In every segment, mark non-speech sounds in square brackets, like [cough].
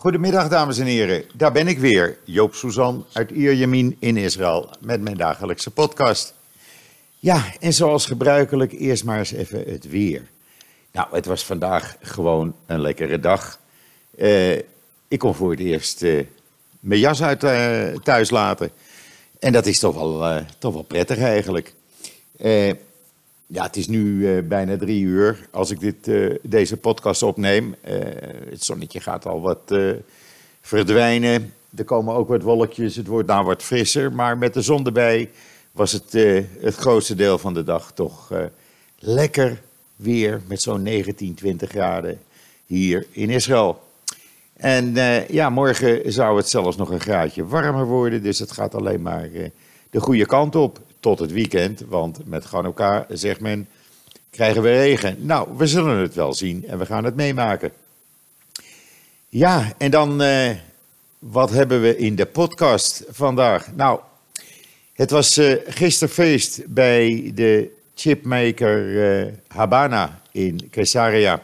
Goedemiddag, dames en heren. Daar ben ik weer, Joop Suzan uit Ierjemien in Israël, met mijn dagelijkse podcast. Ja, en zoals gebruikelijk, eerst maar eens even het weer. Nou, het was vandaag gewoon een lekkere dag. Uh, ik kon voor het eerst uh, mijn jas uit uh, thuis laten. En dat is toch wel, toch wel prettig eigenlijk. Ja, het is nu uh, bijna drie uur als ik dit, uh, deze podcast opneem. Uh, het zonnetje gaat al wat verdwijnen. Er komen ook wat wolkjes. Het wordt nou wat frisser. Maar met de zon erbij was het het grootste deel van de dag toch lekker weer. Met zo'n 19, 20 graden hier in Israël. En ja, morgen zou het zelfs nog een graadje warmer worden. Dus het gaat alleen maar de goede kant op tot het weekend. Want met Hanukkah, zegt men, krijgen we regen. Nou, we zullen het wel zien en we gaan het meemaken. Ja, en dan, uh, wat hebben we in de podcast vandaag? Nou, het was uh, gisteren feest bij de chipmaker uh, Habana in Caesarea.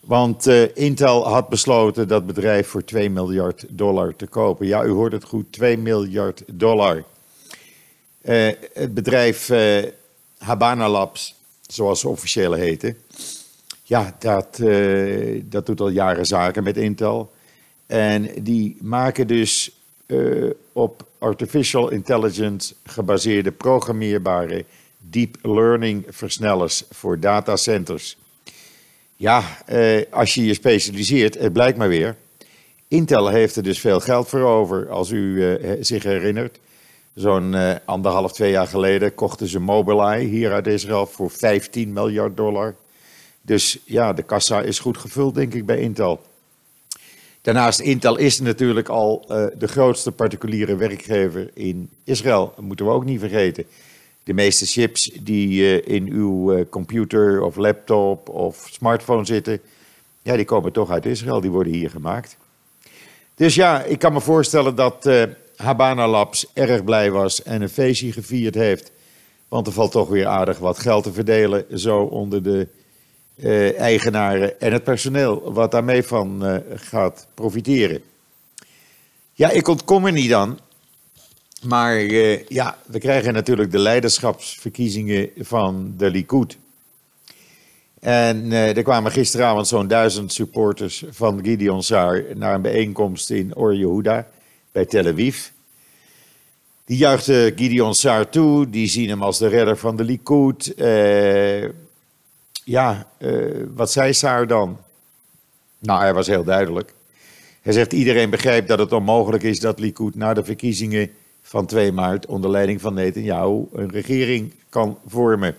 Want Intel had besloten dat bedrijf voor 2 miljard dollar te kopen. Ja, u hoort het goed, 2 miljard dollar. Uh, het bedrijf uh, Habana Labs, zoals ze officieel heten, ja, dat, uh, dat doet al jaren zaken met Intel. En die maken dus op artificial intelligence gebaseerde programmeerbare deep learning versnellers voor datacenters. Ja, als je je specialiseert, het blijkt maar weer. Intel heeft er dus veel geld voor over, als u zich herinnert. Zo'n uh, anderhalf, twee jaar geleden kochten ze Mobileye hier uit Israël voor 15 miljard dollar. Dus ja, de kassa is goed gevuld, denk ik, bij Intel. Daarnaast, Intel is natuurlijk al uh, de grootste particuliere werkgever in Israël. Dat moeten we ook niet vergeten. De meeste chips die uh, in uw computer of laptop of smartphone zitten, ja, die komen toch uit Israël. Die worden hier gemaakt. Dus ja, ik kan me voorstellen dat Habana Labs erg blij was en een feestje gevierd heeft. Want er valt toch weer aardig wat geld te verdelen, zo onder de uh, eigenaren en het personeel, wat daarmee van uh, gaat profiteren. Ja, ik ontkom er niet aan. Maar uh, ja, we krijgen natuurlijk de leiderschapsverkiezingen van de Likud. En er kwamen gisteravond zo'n duizend supporters van Gideon Saar naar een bijeenkomst in Or Yehuda bij Tel Aviv. Die juichten Gideon Saar toe, die zien hem als de redder van de Likud. Uh, ja, uh, wat zei Saar dan? Nou, hij was heel duidelijk. Hij zegt, iedereen begrijpt dat het onmogelijk is dat Likud na de verkiezingen van 2 maart onder leiding van Netanyahu een regering kan vormen.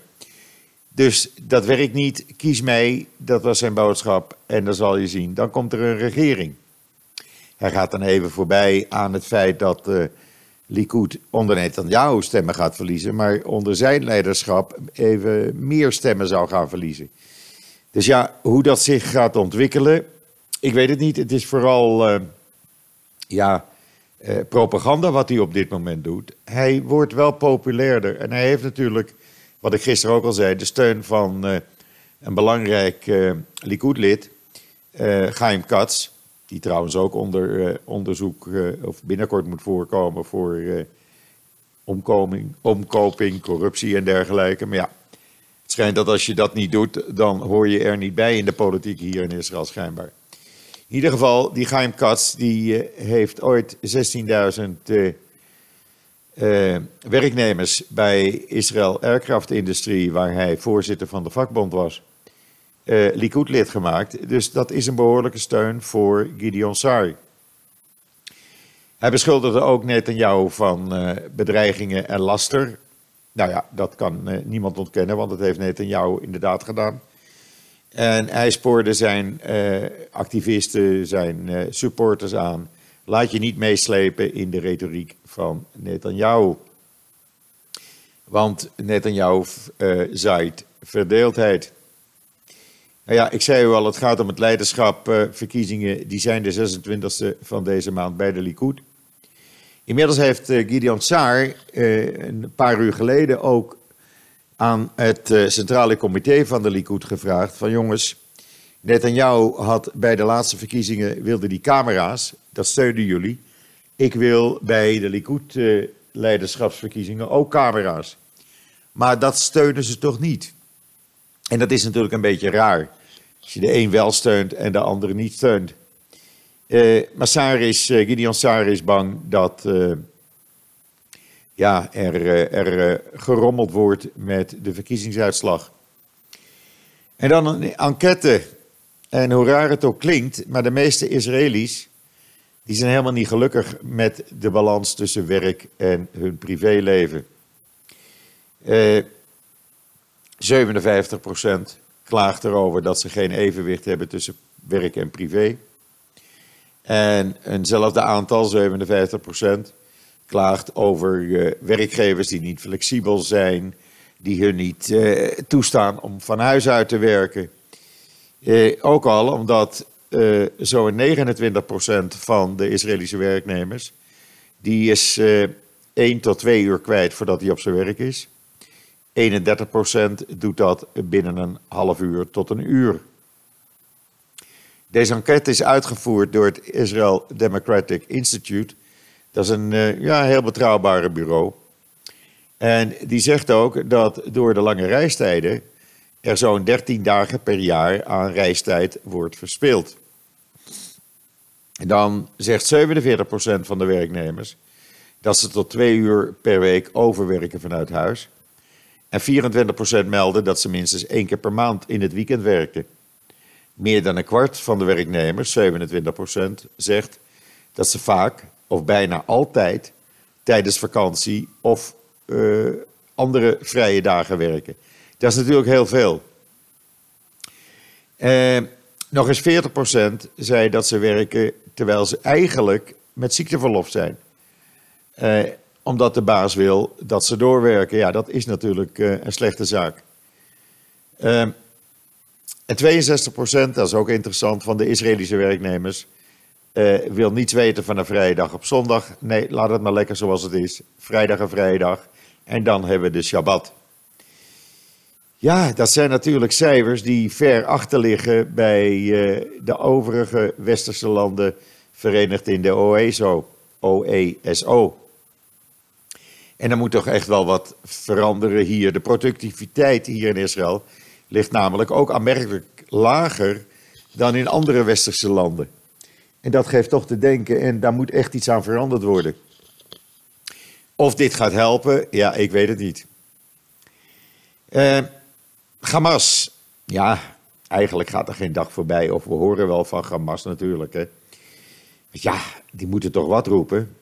Dus dat werkt niet, kies mij, dat was zijn boodschap en dan zal je zien, dan komt er een regering. Hij gaat dan even voorbij aan het feit dat uh, Likud onder Netanyahu stemmen gaat verliezen, maar onder zijn leiderschap even meer stemmen zou gaan verliezen. Dus ja, hoe dat zich gaat ontwikkelen, ik weet het niet. Het is vooral uh, ja, uh, propaganda wat hij op dit moment doet. Hij wordt wel populairder en hij heeft natuurlijk, wat ik gisteren ook al zei, de steun van een belangrijk Likud-lid, Chaim Katz die trouwens ook onder uh, onderzoek uh, of binnenkort moet voorkomen voor uh, omkoming, omkoping, corruptie en dergelijke. Maar ja, het schijnt dat als je dat niet doet, dan hoor je er niet bij in de politiek hier in Israël schijnbaar. In ieder geval, die Chaim Katz, die heeft ooit 16.000 werknemers bij Israël Aircraft Industrie, waar hij voorzitter van de vakbond was uh, Likud-lid gemaakt. Dus dat is een behoorlijke steun voor Gideon Sari. Hij beschuldigde ook Netanyahu van uh, bedreigingen en laster. Nou ja, dat kan uh, niemand ontkennen, want dat heeft Netanyahu inderdaad gedaan. En hij spoorde zijn activisten, zijn supporters aan. Laat je niet meeslepen in de retoriek van Netanyahu. Want Netanyahu zaait verdeeldheid. Nou ja, ik zei u al, het gaat om het leiderschap. Uh, verkiezingen die zijn de 26e van deze maand bij de Likud. Inmiddels heeft uh, Gideon Saar uh, een paar uur geleden ook aan het Centrale Comité van de Likud gevraagd: van jongens, Netanyahu had bij de laatste verkiezingen wilde die camera's, dat steunden jullie. Ik wil bij de Likud-leiderschapsverkiezingen ook camera's. Maar dat steunen ze toch niet. En dat is natuurlijk een beetje raar. Als je de een wel steunt en de andere niet steunt. Uh, maar Saris, uh, Gideon Saar is bang dat uh, ja, er, er gerommeld wordt met de verkiezingsuitslag. En dan een enquête. En hoe raar het ook klinkt, maar de meeste Israëli's die zijn helemaal niet gelukkig met de balans tussen werk en hun privéleven. 57% klaagt erover dat ze geen evenwicht hebben tussen werk en privé. En eenzelfde aantal, 57%, klaagt over werkgevers die niet flexibel zijn, die hun niet uh, toestaan om van huis uit te werken. Uh, ook al omdat zo'n 29% van de Israëlische werknemers, die is 1 tot 2 uur kwijt voordat hij op zijn werk is. 31% doet dat binnen een half uur tot een uur. Deze enquête is uitgevoerd door het Israel Democratic Institute. Dat is een uh, ja, heel betrouwbare bureau. En die zegt ook dat door de lange reistijden er zo'n 13 dagen per jaar aan reistijd wordt verspild. Dan zegt 47% van de werknemers dat ze tot twee uur per week overwerken vanuit huis. En 24% melden dat ze minstens één keer per maand in het weekend werken. Meer dan een kwart van de werknemers, 27%, zegt dat ze vaak of bijna altijd tijdens vakantie of uh, andere vrije dagen werken. Dat is natuurlijk heel veel. Uh, nog eens 40% zei dat ze werken terwijl ze eigenlijk met ziekteverlof zijn. Uh, omdat de baas wil dat ze doorwerken. Ja, dat is natuurlijk uh, een slechte zaak. Uh, en 62%, dat is ook interessant, van de Israëlische werknemers uh, wil niets weten van een vrije dag op zondag. Nee, laat het maar lekker zoals het is. Vrijdag en vrijdag. En dan hebben we de Shabbat. Ja, dat zijn natuurlijk cijfers die ver achter liggen bij uh, de overige westerse landen verenigd in de OESO. OESO. En er moet toch echt wel wat veranderen hier. De productiviteit hier in Israël ligt namelijk ook aanmerkelijk lager dan in andere westerse landen. En dat geeft toch te denken en daar moet echt iets aan veranderd worden. Of dit gaat helpen, ja, ik weet het niet. Uh, Hamas, ja, eigenlijk gaat er geen dag voorbij. Of we horen wel van Hamas natuurlijk. Hè. Ja, die moeten toch wat roepen.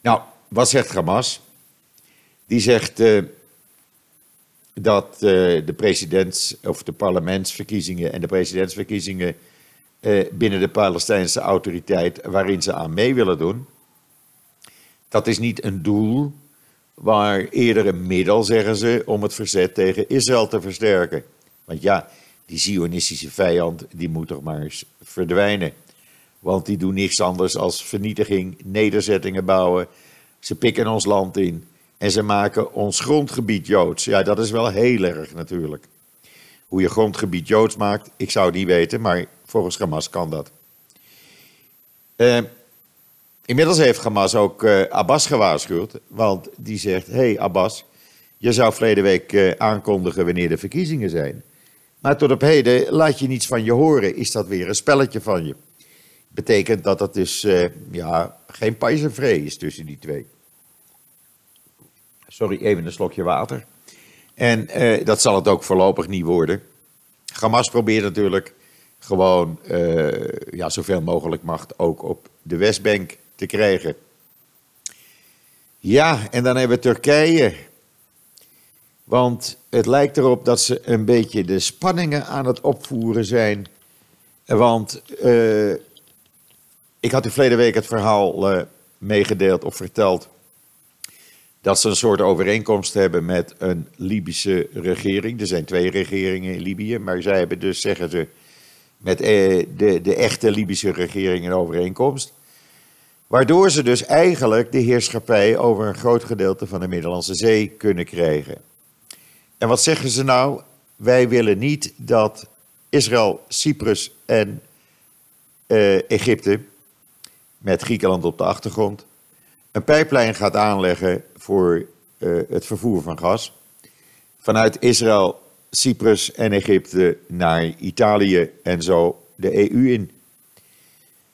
Nou, wat zegt Hamas? Die zegt uh, dat uh, de presidents- of de parlementsverkiezingen en de presidentsverkiezingen uh, binnen de Palestijnse autoriteit waarin ze aan mee willen doen, dat is niet een doel, maar eerder een middel, zeggen ze, om het verzet tegen Israël te versterken. Want ja, die Zionistische vijand, die moet toch maar eens verdwijnen. Want die doen niks anders als vernietiging, nederzettingen bouwen, ze pikken ons land in en ze maken ons grondgebied joods. Ja, dat is wel heel erg natuurlijk. Hoe je grondgebied joods maakt, ik zou het niet weten, maar volgens Hamas kan dat. Uh, inmiddels heeft Hamas ook uh, Abbas gewaarschuwd, want die zegt: hey Abbas, je zou verleden week uh, aankondigen wanneer de verkiezingen zijn. Maar tot op heden laat je niets van je horen. Is dat weer een spelletje van je? Betekent dat dat dus ja, geen pijzenvree is tussen die twee. Sorry, even een slokje water. En uh, dat zal het ook voorlopig niet worden. Hamas probeert natuurlijk gewoon uh, ja, zoveel mogelijk macht ook op de Westbank te krijgen. Ja, en dan hebben we Turkije. Want het lijkt erop dat ze een beetje de spanningen aan het opvoeren zijn. Want uh, ik had u verleden week het verhaal uh, meegedeeld of verteld dat ze een soort overeenkomst hebben met een Libische regering. Er zijn twee regeringen in Libië, maar zij hebben dus, zeggen ze, met eh, de, de echte Libische regering een overeenkomst. Waardoor ze dus eigenlijk de heerschappij over een groot gedeelte van de Middellandse Zee kunnen krijgen. En wat zeggen ze nou? Wij willen niet dat Israël, Cyprus en uh, Egypte, met Griekenland op de achtergrond, een pijplijn gaat aanleggen voor uh, het vervoer van gas. Vanuit Israël, Cyprus en Egypte naar Italië en zo de EU in.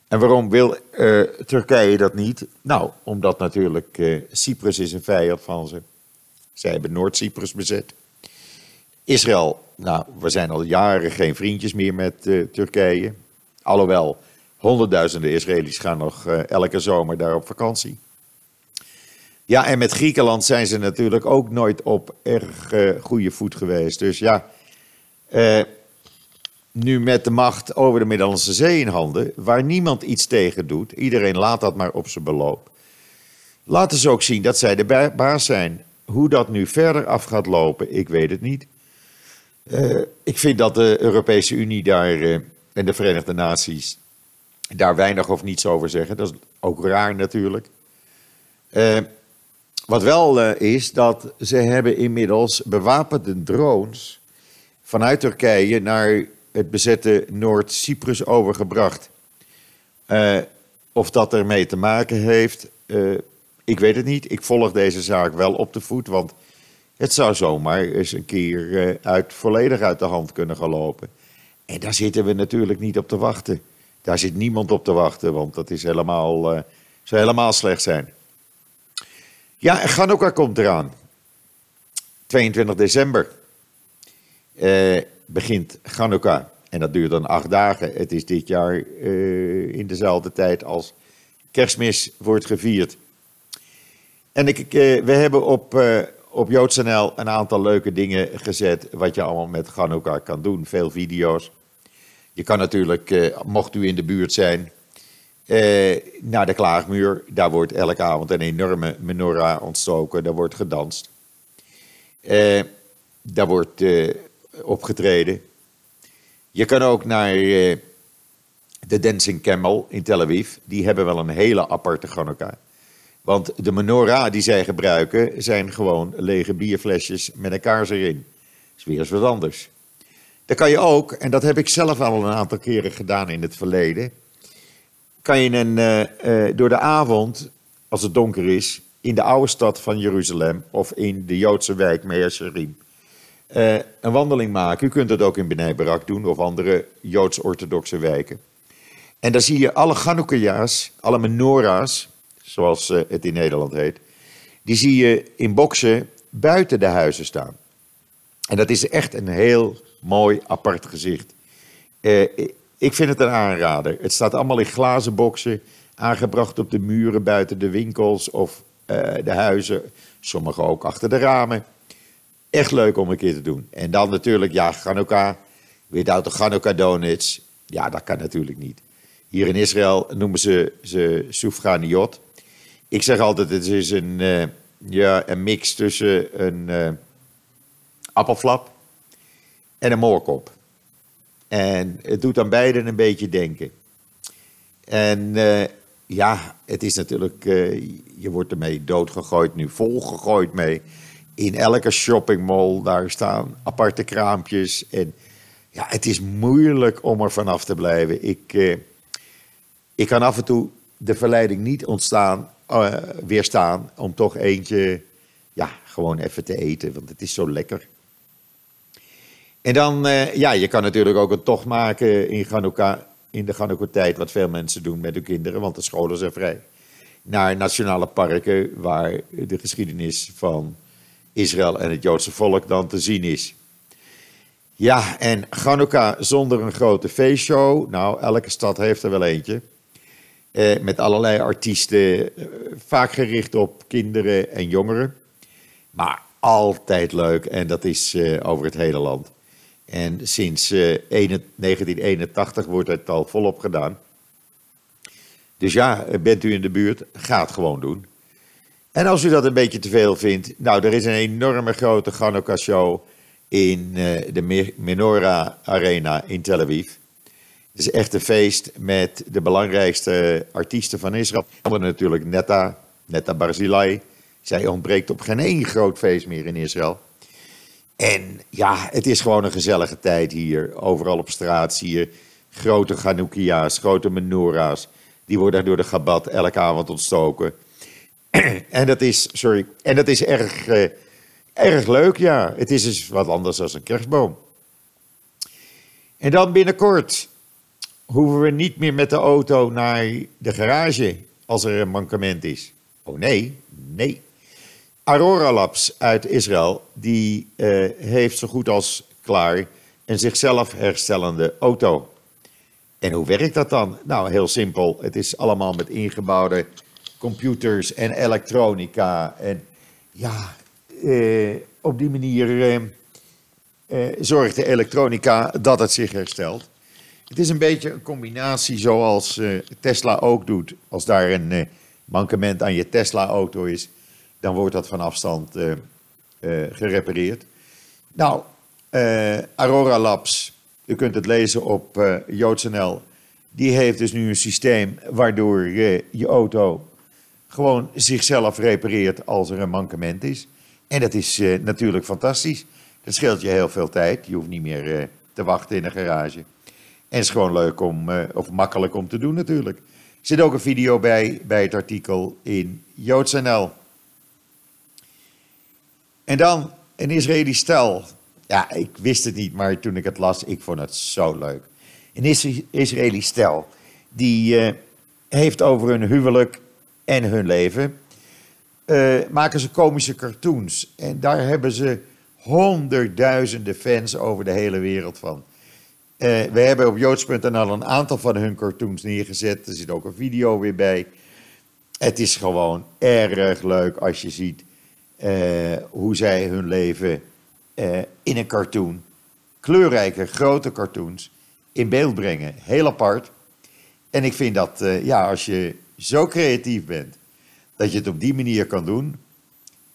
En waarom wil uh, Turkije dat niet? Nou, omdat natuurlijk uh, Cyprus is een vijand van ze. Zij hebben Noord-Cyprus bezet. Israël, nou, we zijn al jaren geen vriendjes meer met Turkije. Alhoewel, honderdduizenden Israëli's gaan nog elke zomer daar op vakantie. Ja, en met Griekenland zijn ze natuurlijk ook nooit op erg goede voet geweest. Dus ja, nu met de macht over de Middellandse Zee in handen, waar niemand iets tegen doet. Iedereen laat dat maar op zijn beloop. Laten ze ook zien dat zij de baas zijn. Hoe dat nu verder af gaat lopen, ik weet het niet. Ik vind dat de Europese Unie daar en de Verenigde Naties daar weinig of niets over zeggen. Dat is ook raar natuurlijk. Uh, wat wel is dat ze hebben inmiddels bewapende drones vanuit Turkije naar het bezette Noord-Cyprus overgebracht. Uh, of dat ermee te maken heeft, ik weet het niet. Ik volg deze zaak wel op de voet, want het zou zomaar eens een keer uit, volledig uit de hand kunnen gaan lopen. En daar zitten we natuurlijk niet op te wachten. Daar zit niemand op te wachten, want dat is helemaal, zou helemaal slecht zijn. Ja, en Ganouka komt eraan. 22 december begint Chanukka. En dat duurt dan acht dagen. Het is dit jaar uh, in dezelfde tijd als kerstmis wordt gevierd. En ik, uh, we hebben op, uh, op JoodsNL een aantal leuke dingen gezet. Wat je allemaal met Chanukka kan doen. Veel video's. Je kan natuurlijk, mocht u in de buurt zijn, naar de Klaagmuur. Daar wordt elke avond een enorme menorah ontstoken. Daar wordt gedanst. daar wordt opgetreden. Je kan ook naar de Dancing Camel in Tel Aviv. Die hebben wel een hele aparte Hanukkah. Want de menorah die zij gebruiken zijn gewoon lege bierflesjes met een kaars erin. Dat is weer eens wat anders. Dan kan je ook, en dat heb ik zelf al een aantal keren gedaan in het verleden. Kan je een, uh, uh, door de avond, als het donker is, in de oude stad van Jeruzalem of in de Joodse wijk Mea Sherim uh, een wandeling maken. U kunt het ook in Benay Barak doen of andere Joods-orthodoxe wijken. En dan zie je alle Chanukka's, alle menorah's, zoals het in Nederland heet, die zie je in boksen buiten de huizen staan. En dat is echt een heel mooi apart gezicht. Uh, ik vind het een aanrader. Het staat allemaal in glazen boksen, aangebracht op de muren buiten de winkels of de huizen, sommige ook achter de ramen. Echt leuk om een keer te doen. En dan natuurlijk, ja, Hanukkah. Without de Hanukkah donuts. Ja, dat kan natuurlijk niet. Hier in Israël noemen ze ze soufganiot. Ik zeg altijd, het is een, uh, ja, een mix tussen een uh, appelflap en een moorkop. En het doet aan beiden een beetje denken. En uh, ja, het is natuurlijk, je wordt ermee doodgegooid nu, volgegooid mee in elke shoppingmall, daar staan aparte kraampjes. En ja, het is moeilijk om er vanaf te blijven. Ik, eh, ik kan af en toe de verleiding niet ontstaan, weerstaan om toch eentje, ja, gewoon even te eten, want het is zo lekker. En dan, uh, ja, je kan natuurlijk ook een tocht maken in Hanukkah, in de Hanukkah-tijd, wat veel mensen doen met hun kinderen, want de scholen zijn vrij. Naar nationale parken waar de geschiedenis van Israël en het Joodse volk dan te zien is. Ja, en Hanukkah zonder een grote feestshow. Nou, elke stad heeft er wel eentje. Eh, met allerlei artiesten, eh, vaak gericht op kinderen en jongeren. Maar altijd leuk en dat is eh, over het hele land. En sinds eh, 1981 wordt het al volop gedaan. Dus ja, bent u in de buurt, ga het gewoon doen. En als u dat een beetje te veel vindt, nou, er is een enorme grote Hanukkah show in uh, de Menorah Arena in Tel Aviv. Het is echt een feest met de belangrijkste artiesten van Israël. Onder natuurlijk Netta, Netta Barzilai. Zij ontbreekt op geen één groot feest meer in Israël. En ja, het is gewoon een gezellige tijd hier. Overal op straat zie je grote Chanukkia's, grote menorah's. Die worden door de Gabat elke avond ontstoken. [clears throat] en dat is, sorry, en dat is erg, eh, erg leuk, ja. Het is dus wat anders dan een kerstboom. En dan binnenkort hoeven we niet meer met de auto naar de garage als er een mankement is. Oh nee, nee. Aurora Labs uit Israël, die uh, heeft zo goed als klaar een zichzelf herstellende auto. En hoe werkt dat dan? Nou, heel simpel. Het is allemaal met ingebouwde computers en elektronica. En ja, uh, op die manier uh, zorgt de elektronica dat het zich herstelt. Het is een beetje een combinatie zoals Tesla ook doet. Als daar een mankement aan je Tesla-auto is, dan wordt dat van afstand uh, uh, gerepareerd. Nou, uh, Aurora Labs, u kunt het lezen op JoodsNL, die heeft dus nu een systeem waardoor je auto gewoon zichzelf repareert als er een mankement is. En dat is natuurlijk fantastisch. Dat scheelt je heel veel tijd. Je hoeft niet meer te wachten in een garage. En is gewoon leuk om, of makkelijk om te doen natuurlijk. Er zit ook een video bij, bij het artikel in JoodsNL. En dan een Israëli stel. Ja, ik wist het niet, maar toen ik het las, ik vond het zo leuk. Een Israëli stel, die uh, heeft over hun huwelijk en hun leven, uh, maken ze komische cartoons. En daar hebben ze honderdduizenden fans over de hele wereld van. Uh, we hebben op joods.nl een aantal van hun cartoons neergezet. Er zit ook een video weer bij. Het is gewoon erg leuk als je ziet hoe zij hun leven uh, in een cartoon, kleurrijke, grote cartoons, in beeld brengen. Heel apart. En ik vind dat, uh, ja, als je zo creatief bent, dat je het op die manier kan doen,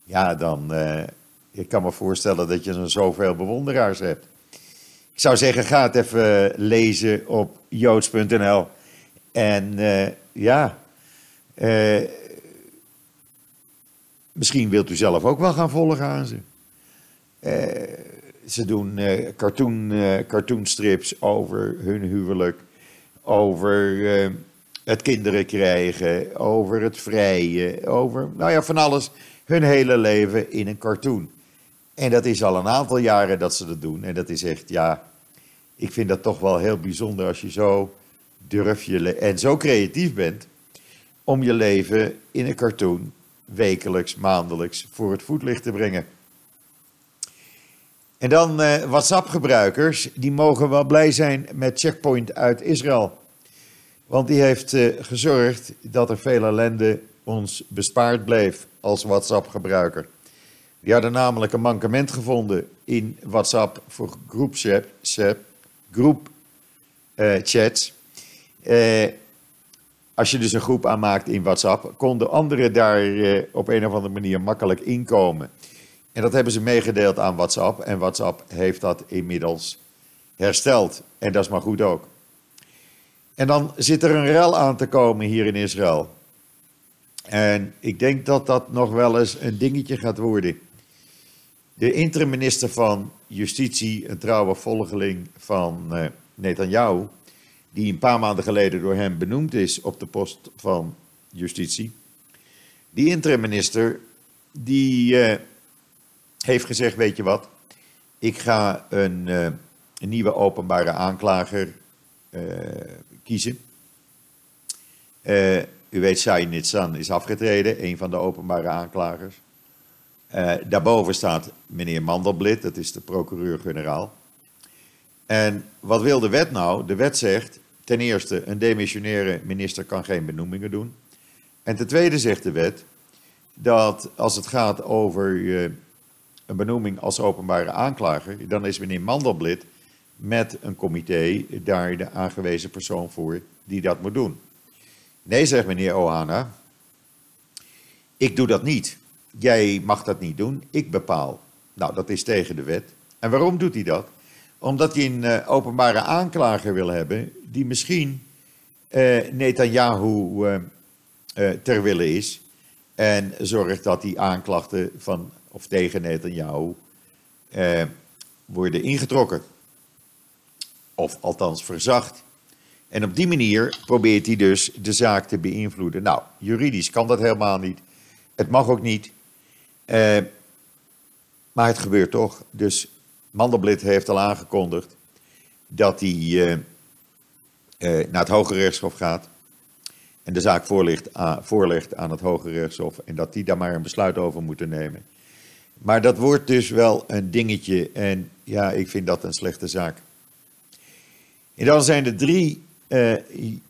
ja, dan, ik kan me voorstellen dat je dan zoveel bewonderaars hebt. Ik zou zeggen, ga het even lezen op joods.nl. En ja, Misschien wilt u zelf ook wel gaan volgen aan ze. Uh, ze doen uh, cartoon, uh, cartoonstrips over hun huwelijk, over het kinderen krijgen, over het vrije, over, nou ja, van alles. Hun hele leven in een cartoon. En dat is al een aantal jaren dat ze dat doen. En dat is echt, ja, ik vind dat toch wel heel bijzonder als je zo durf en zo creatief bent om je leven in een cartoon wekelijks, maandelijks voor het voetlicht te brengen. En dan uh, WhatsApp-gebruikers, die mogen wel blij zijn met Checkpoint uit Israël. Want die heeft uh, gezorgd dat er veel ellende ons bespaard bleef als WhatsApp-gebruiker. Die hadden namelijk een mankement gevonden in WhatsApp voor groepchats. Groep, uh, chats als je dus een groep aanmaakt in WhatsApp, konden anderen daar eh, op een of andere manier makkelijk inkomen. En dat hebben ze meegedeeld aan WhatsApp. En WhatsApp heeft dat inmiddels hersteld. En dat is maar goed ook. En dan zit er een rel aan te komen hier in Israël. En ik denk dat dat nog wel eens een dingetje gaat worden. De interim-minister van Justitie, een trouwe volgeling van uh, Netanyahu, die een paar maanden geleden door hem benoemd is op de post van justitie. Die interim-minister, die uh, heeft gezegd, weet je wat, ik ga een, uh, een nieuwe openbare aanklager uh, kiezen. u weet, Shai Nitsan is afgetreden, een van de openbare aanklagers. daarboven staat meneer Mandelblit, dat is de procureur-generaal. En wat wil de wet nou? De wet zegt, Ten eerste, een demissionaire minister kan geen benoemingen doen. En ten tweede zegt de wet dat als het gaat over uh, een benoeming als openbare aanklager, dan is meneer Mandelblit met een comité daar de aangewezen persoon voor die dat moet doen. Nee, zegt meneer Ohana, ik doe dat niet. Jij mag dat niet doen, ik bepaal. Nou, dat is tegen de wet. En waarom doet hij dat? Omdat hij een uh, openbare aanklager wil hebben die misschien uh, Netanyahu uh, ter wille is. En zorgt dat die aanklachten van, of tegen Netanyahu eh, worden ingetrokken. Of althans verzacht. En op die manier probeert hij dus de zaak te beïnvloeden. Nou, juridisch kan dat helemaal niet. Het mag ook niet. Eh, maar het gebeurt toch. Dus Mandelblit heeft al aangekondigd dat hij eh, eh, naar het Hoge Rechtshof gaat. En de zaak voorlegt aan, het Hoge Rechtshof. En dat die daar maar een besluit over moeten nemen. Maar dat wordt dus wel een dingetje. En ja, ik vind dat een slechte zaak. En dan zijn er drie uh,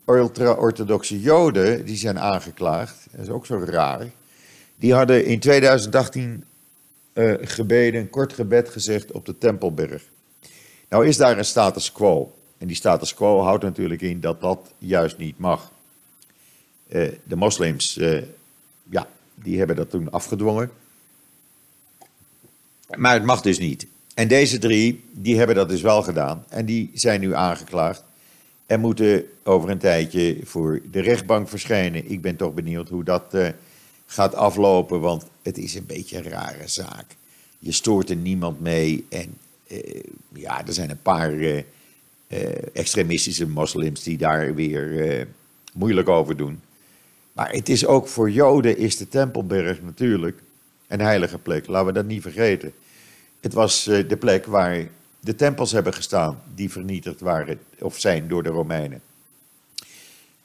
ultra-orthodoxe Joden die zijn aangeklaagd. Dat is ook zo raar. Die hadden in 2018 uh, gebeden, een kort gebed gezegd op de Tempelberg. Nou is daar een status quo. En die status quo houdt natuurlijk in dat dat juist niet mag. Uh, de moslims, uh, ja, die hebben dat toen afgedwongen. Maar het mag dus niet. En deze drie, die hebben dat dus wel gedaan. En die zijn nu aangeklaagd. En moeten over een tijdje voor de rechtbank verschijnen. Ik ben toch benieuwd hoe dat gaat aflopen, want het is een beetje een rare zaak. Je stoort er niemand mee en uh, ja, er zijn een paar uh, extremistische moslims die daar weer moeilijk over doen. Maar het is ook voor Joden is de Tempelberg natuurlijk een heilige plek. Laten we dat niet vergeten. Het was de plek waar de tempels hebben gestaan die vernietigd waren of zijn door de Romeinen.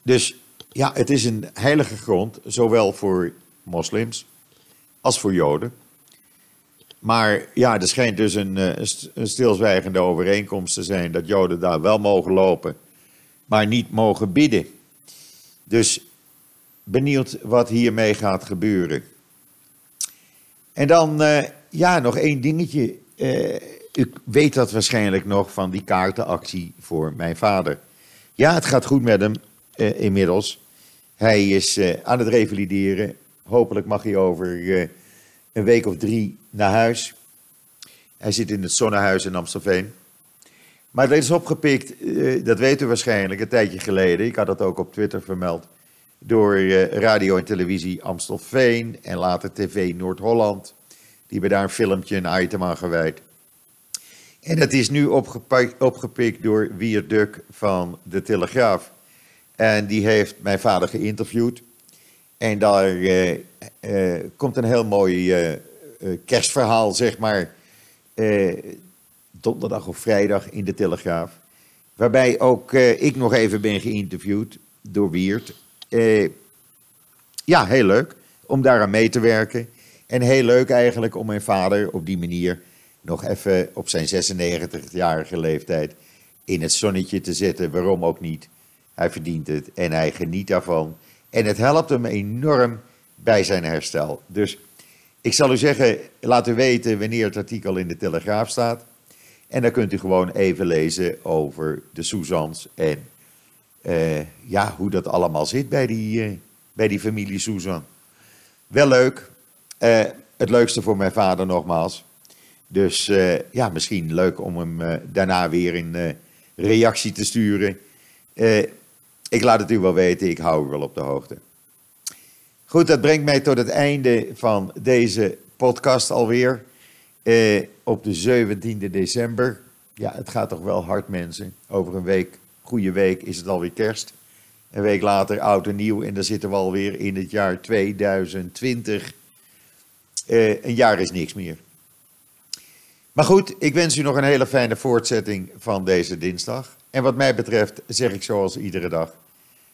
Dus ja, het is een heilige grond, zowel voor moslims als voor Joden. Maar ja, er schijnt dus een, eh, een stilzwijgende overeenkomst te zijn dat Joden daar wel mogen lopen, maar niet mogen bidden. Dus benieuwd wat hiermee gaat gebeuren. En dan, uh, ja, nog één dingetje. Uh, u weet dat waarschijnlijk nog van die kaartenactie voor mijn vader. Ja, het gaat goed met hem inmiddels. Hij is aan het revalideren. Hopelijk mag hij over uh, een week of drie naar huis. Hij zit in het Zonnehuis in Amstelveen. Maar dat is opgepikt, dat weet u waarschijnlijk, een tijdje geleden. Ik had dat ook op Twitter vermeld. Door radio en televisie Amstelveen en later TV Noord-Holland. Die hebben daar een filmpje, een item aan gewijd. En dat is nu opgepikt, opgepikt door Wierduk van de Telegraaf. En die heeft mijn vader geïnterviewd. En daar uh, uh, komt een heel mooi uh, kerstverhaal, zeg maar. donderdag of vrijdag in de Telegraaf. Waarbij ook ik nog even ben geïnterviewd door Wiert. ja, heel leuk om daaraan mee te werken. En heel leuk eigenlijk om mijn vader op die manier nog even op zijn 96-jarige leeftijd in het zonnetje te zetten. Waarom ook niet? Hij verdient het en hij geniet daarvan. En het helpt hem enorm bij zijn herstel. Dus ik zal u zeggen, laat u weten wanneer het artikel in de Telegraaf staat. En dan kunt u gewoon even lezen over de Soezans en uh, ja, hoe dat allemaal zit bij die, uh, bij die familie Soezan. Wel leuk. Uh, het leukste voor mijn vader nogmaals. Dus ja, misschien leuk om hem daarna weer uh, reactie te sturen. Ik laat het u wel weten, ik hou u wel op de hoogte. Goed, dat brengt mij tot het einde van deze podcast alweer. op de 17e december. Ja, het gaat toch wel hard, mensen. Over een week, goede week, is het alweer kerst. Een week later oud en nieuw en dan zitten we alweer in het jaar 2020. een jaar is niks meer. Maar goed, ik wens u nog een hele fijne voortzetting van deze dinsdag. En wat mij betreft zeg ik zoals iedere dag: